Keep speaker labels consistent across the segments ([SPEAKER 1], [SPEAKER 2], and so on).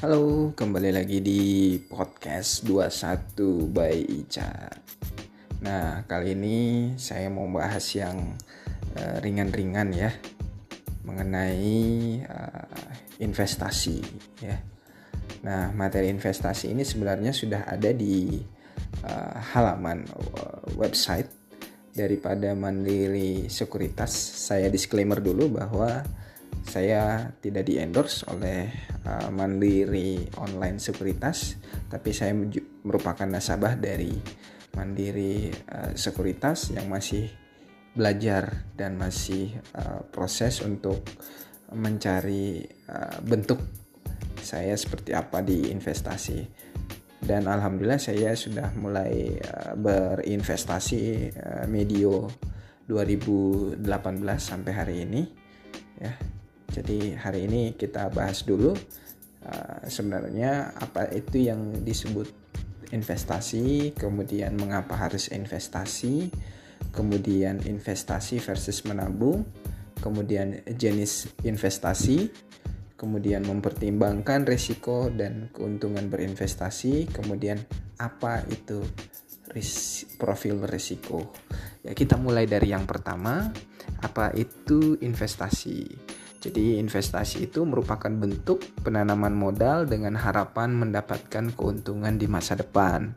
[SPEAKER 1] Halo, kembali lagi di podcast 21 by Ica. Nah, kali ini saya mau bahas yang uh, ringan-ringan ya mengenai uh, investasi ya. Nah, materi investasi ini sebenarnya sudah ada di uh, halaman uh, website daripada Mandiri Sekuritas. Saya disclaimer dulu bahwa saya tidak di endorse oleh uh, Mandiri Online Sekuritas, tapi saya merupakan nasabah dari Mandiri uh, Sekuritas yang masih belajar dan masih uh, proses untuk mencari bentuk saya seperti apa di investasi. Dan alhamdulillah saya sudah mulai uh, berinvestasi uh, medio 2018 sampai hari ini ya jadi hari ini kita bahas dulu uh, sebenarnya apa itu yang disebut investasi, kemudian mengapa harus investasi, kemudian investasi versus menabung, kemudian jenis investasi, kemudian mempertimbangkan risiko dan keuntungan berinvestasi, kemudian apa itu ris profil risiko. Ya, kita mulai dari yang pertama, apa itu investasi? Jadi investasi itu merupakan bentuk penanaman modal dengan harapan mendapatkan keuntungan di masa depan.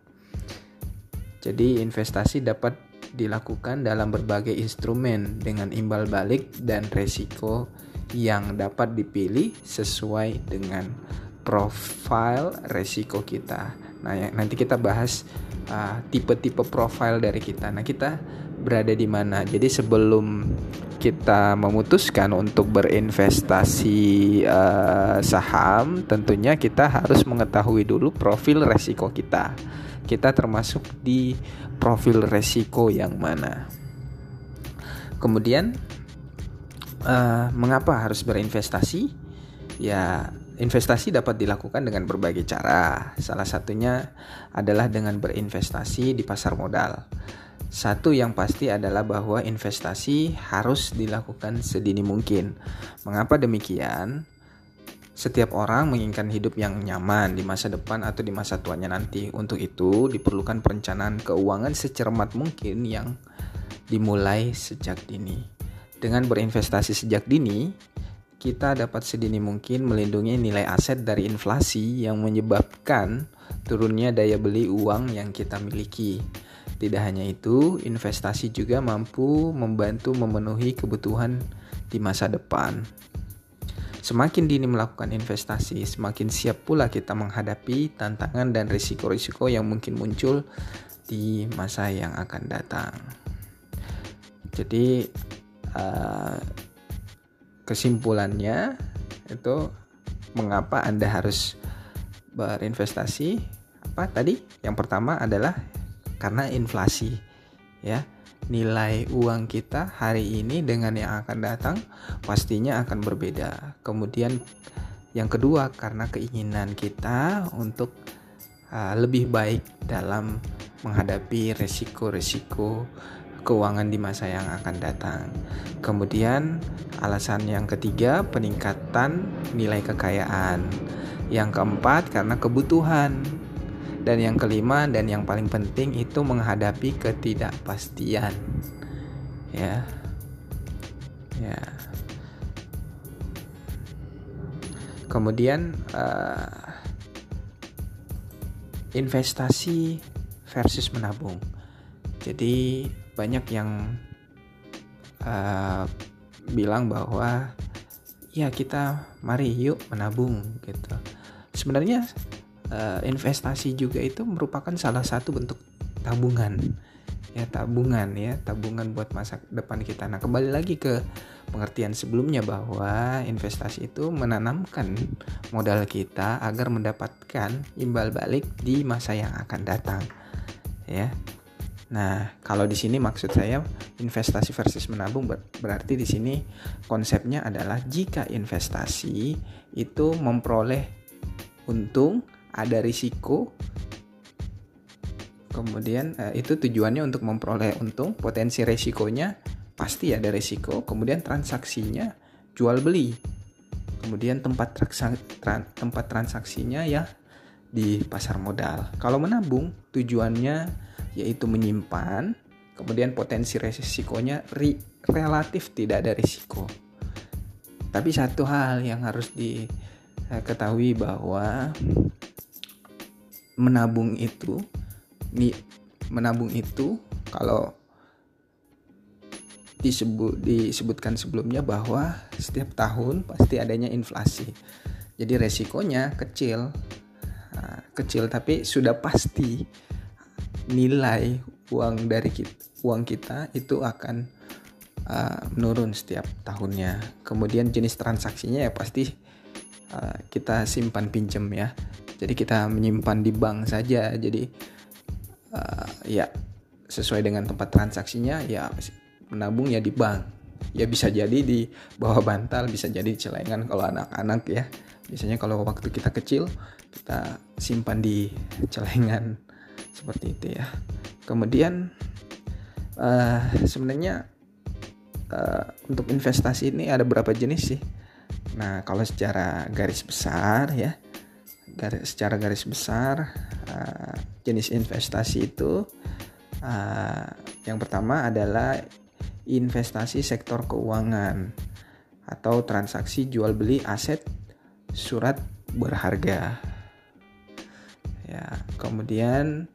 [SPEAKER 1] Jadi investasi dapat dilakukan dalam berbagai instrumen dengan imbal balik dan resiko yang dapat dipilih sesuai dengan profil resiko kita. Nah, ya, nanti kita bahas uh, tipe-tipe uh, profil dari kita. Nah, kita berada di mana? Jadi sebelum kita memutuskan untuk berinvestasi uh, saham, tentunya kita harus mengetahui dulu profil resiko kita. Kita termasuk di profil resiko yang mana. Kemudian, uh, mengapa harus berinvestasi? Ya, investasi dapat dilakukan dengan berbagai cara. Salah satunya adalah dengan berinvestasi di pasar modal. Satu yang pasti adalah bahwa investasi harus dilakukan sedini mungkin. Mengapa demikian? Setiap orang menginginkan hidup yang nyaman di masa depan atau di masa tuanya nanti. Untuk itu, diperlukan perencanaan keuangan secermat mungkin yang dimulai sejak dini. Dengan berinvestasi sejak dini, kita dapat sedini mungkin melindungi nilai aset dari inflasi yang menyebabkan turunnya daya beli uang yang kita miliki. Tidak hanya itu, investasi juga mampu membantu memenuhi kebutuhan di masa depan. Semakin dini melakukan investasi, semakin siap pula kita menghadapi tantangan dan risiko-risiko yang mungkin muncul di masa yang akan datang. Jadi, uh, kesimpulannya itu mengapa Anda harus berinvestasi? Apa tadi? Yang pertama adalah karena inflasi ya nilai uang kita hari ini dengan yang akan datang pastinya akan berbeda kemudian yang kedua karena keinginan kita untuk uh, lebih baik dalam menghadapi resiko-resiko keuangan di masa yang akan datang. Kemudian alasan yang ketiga peningkatan nilai kekayaan. Yang keempat karena kebutuhan dan yang kelima dan yang paling penting itu menghadapi ketidakpastian. Ya. Ya. Kemudian uh, investasi versus menabung. Jadi banyak yang uh, bilang bahwa ya kita mari yuk menabung gitu. Sebenarnya uh, investasi juga itu merupakan salah satu bentuk tabungan. Ya tabungan ya. Tabungan buat masa depan kita. Nah kembali lagi ke pengertian sebelumnya bahwa investasi itu menanamkan modal kita agar mendapatkan imbal balik di masa yang akan datang ya. Nah, kalau di sini maksud saya investasi versus menabung berarti di sini konsepnya adalah jika investasi itu memperoleh untung ada risiko. Kemudian uh, itu tujuannya untuk memperoleh untung. Potensi resikonya pasti ada risiko. Kemudian transaksinya jual beli. Kemudian tempat tempat transaksinya ya di pasar modal. Kalau menabung tujuannya yaitu menyimpan, kemudian potensi resikonya ri, relatif tidak ada risiko. Tapi satu hal yang harus diketahui bahwa menabung itu menabung itu kalau disebut disebutkan sebelumnya bahwa setiap tahun pasti adanya inflasi. Jadi resikonya kecil, nah, kecil tapi sudah pasti nilai uang dari kita, uang kita itu akan uh, menurun setiap tahunnya. Kemudian jenis transaksinya ya pasti uh, kita simpan pinjam ya. Jadi kita menyimpan di bank saja. Jadi uh, ya sesuai dengan tempat transaksinya ya menabung ya di bank. Ya bisa jadi di bawah bantal bisa jadi di celengan kalau anak-anak ya. Biasanya kalau waktu kita kecil kita simpan di celengan seperti itu ya. Kemudian uh, sebenarnya uh, untuk investasi ini ada berapa jenis sih? Nah kalau secara garis besar ya garis secara garis besar uh, jenis investasi itu uh, yang pertama adalah investasi sektor keuangan atau transaksi jual beli aset surat berharga. Ya, kemudian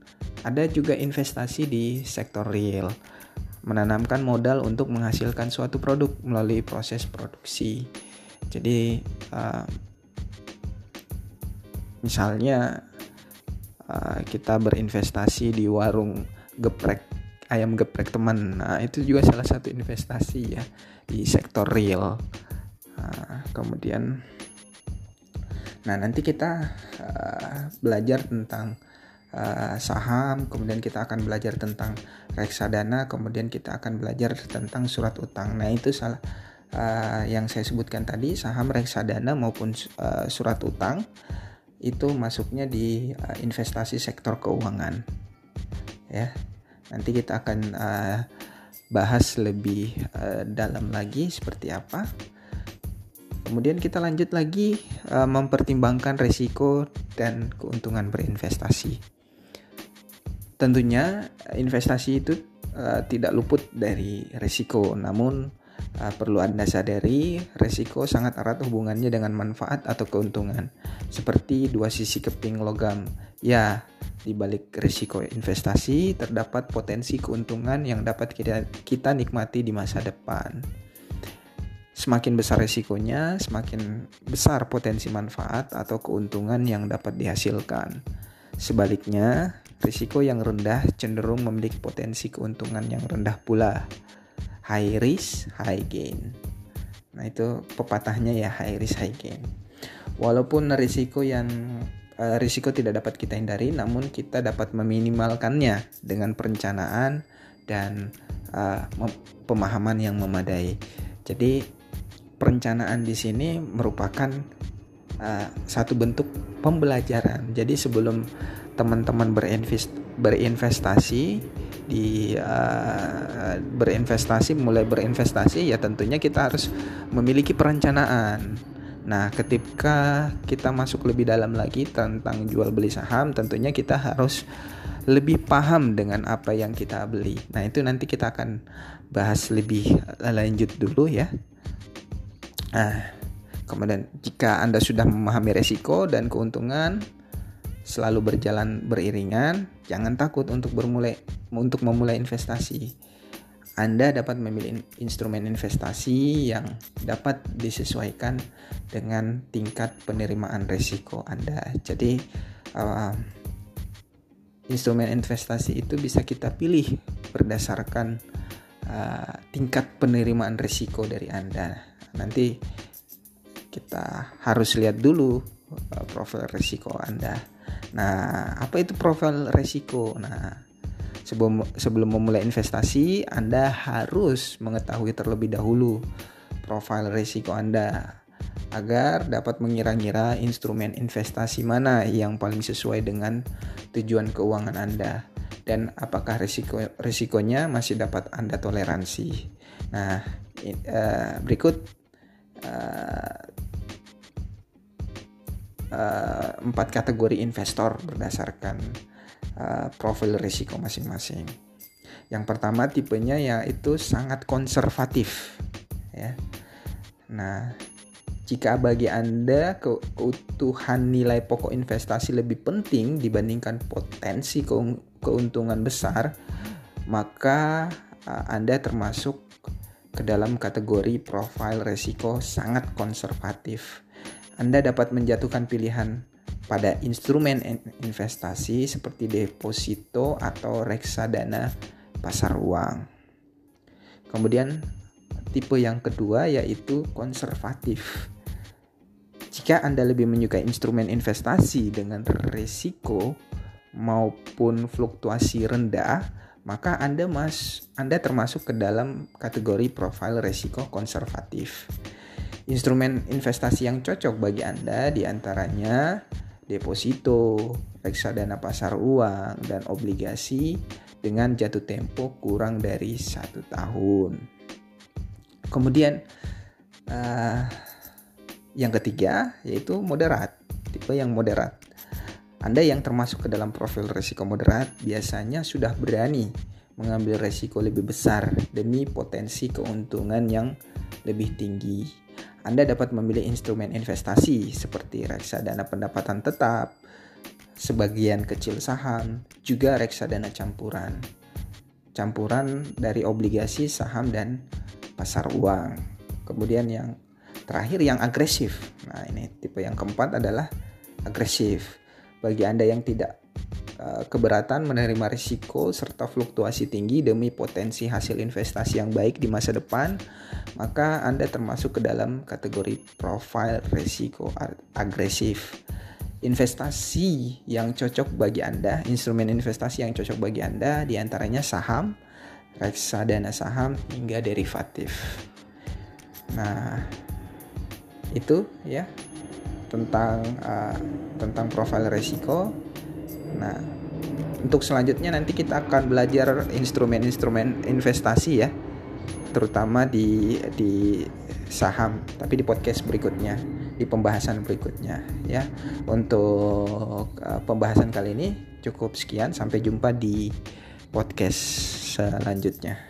[SPEAKER 1] ada juga investasi di sektor real, menanamkan modal untuk menghasilkan suatu produk melalui proses produksi. Jadi uh, misalnya uh, kita berinvestasi di warung geprek ayam geprek teman. Nah, itu juga salah satu investasi ya di sektor real. Nah, kemudian nah nanti kita uh, belajar tentang uh, saham, kemudian kita akan belajar tentang reksadana, kemudian kita akan belajar tentang surat utang. Nah, itu salah uh, yang saya sebutkan tadi saham reksadana maupun uh, surat utang itu masuknya di uh, investasi sektor keuangan. Ya. Nanti kita akan uh, bahas lebih uh, dalam lagi seperti apa. Kemudian kita lanjut lagi uh, mempertimbangkan risiko dan keuntungan berinvestasi. Tentunya investasi itu uh, tidak luput dari risiko, namun uh, perlu Anda sadari risiko sangat erat hubungannya dengan manfaat atau keuntungan. Seperti dua sisi keping logam. Ya, di balik risiko investasi terdapat potensi keuntungan yang dapat kita, kita nikmati di masa depan. Semakin besar risikonya, semakin besar potensi manfaat atau keuntungan yang dapat dihasilkan. Sebaliknya, risiko yang rendah cenderung memiliki potensi keuntungan yang rendah pula. High risk, high gain. Nah, itu pepatahnya ya high risk, high gain. Walaupun risiko yang uh, risiko tidak dapat kita hindari, namun kita dapat meminimalkannya dengan perencanaan dan uh, pemahaman yang memadai. Jadi perencanaan di sini merupakan uh, satu bentuk pembelajaran. Jadi sebelum teman-teman berinvest berinvestasi di uh, berinvestasi mulai berinvestasi ya tentunya kita harus memiliki perencanaan Nah, ketika kita masuk lebih dalam lagi tentang jual beli saham, tentunya kita harus lebih paham dengan apa yang kita beli. Nah, itu nanti kita akan bahas lebih lanjut dulu ya. Nah, kemudian jika Anda sudah memahami resiko dan keuntungan selalu berjalan beriringan, jangan takut untuk bermulai untuk memulai investasi anda dapat memilih instrumen investasi yang dapat disesuaikan dengan tingkat penerimaan risiko Anda. Jadi, uh, instrumen investasi itu bisa kita pilih berdasarkan uh, tingkat penerimaan risiko dari Anda. Nanti kita harus lihat dulu profil risiko Anda. Nah, apa itu profil risiko? Nah, Sebelum sebelum memulai investasi, Anda harus mengetahui terlebih dahulu profil risiko Anda agar dapat mengira-ngira instrumen investasi mana yang paling sesuai dengan tujuan keuangan Anda dan apakah risiko risikonya masih dapat Anda toleransi. Nah, uh, berikut uh, empat kategori investor berdasarkan uh, profil risiko masing-masing. Yang pertama tipenya yaitu sangat konservatif ya. Nah, jika bagi Anda keutuhan nilai pokok investasi lebih penting dibandingkan potensi keuntungan besar, maka Anda termasuk ke dalam kategori profil resiko sangat konservatif. Anda dapat menjatuhkan pilihan pada instrumen investasi seperti deposito atau reksadana pasar uang. Kemudian tipe yang kedua yaitu konservatif. Jika Anda lebih menyukai instrumen investasi dengan risiko maupun fluktuasi rendah, maka Anda mas Anda termasuk ke dalam kategori profil risiko konservatif. Instrumen investasi yang cocok bagi Anda di antaranya deposito, reksadana pasar uang, dan obligasi dengan jatuh tempo kurang dari satu tahun. Kemudian uh, yang ketiga yaitu moderat, tipe yang moderat. Anda yang termasuk ke dalam profil risiko moderat biasanya sudah berani mengambil risiko lebih besar demi potensi keuntungan yang lebih tinggi. Anda dapat memilih instrumen investasi seperti reksadana pendapatan tetap, sebagian kecil saham, juga reksadana campuran. Campuran dari obligasi, saham, dan pasar uang. Kemudian yang Terakhir yang agresif. Nah, ini tipe yang keempat adalah agresif. Bagi Anda yang tidak keberatan menerima risiko serta fluktuasi tinggi demi potensi hasil investasi yang baik di masa depan, maka Anda termasuk ke dalam kategori profil risiko agresif. Investasi yang cocok bagi Anda, instrumen investasi yang cocok bagi Anda di antaranya saham, reksadana saham hingga derivatif. Nah, itu ya tentang uh, tentang profil resiko. Nah, untuk selanjutnya nanti kita akan belajar instrumen-instrumen investasi ya, terutama di di saham, tapi di podcast berikutnya, di pembahasan berikutnya ya. Untuk uh, pembahasan kali ini cukup sekian, sampai jumpa di podcast selanjutnya.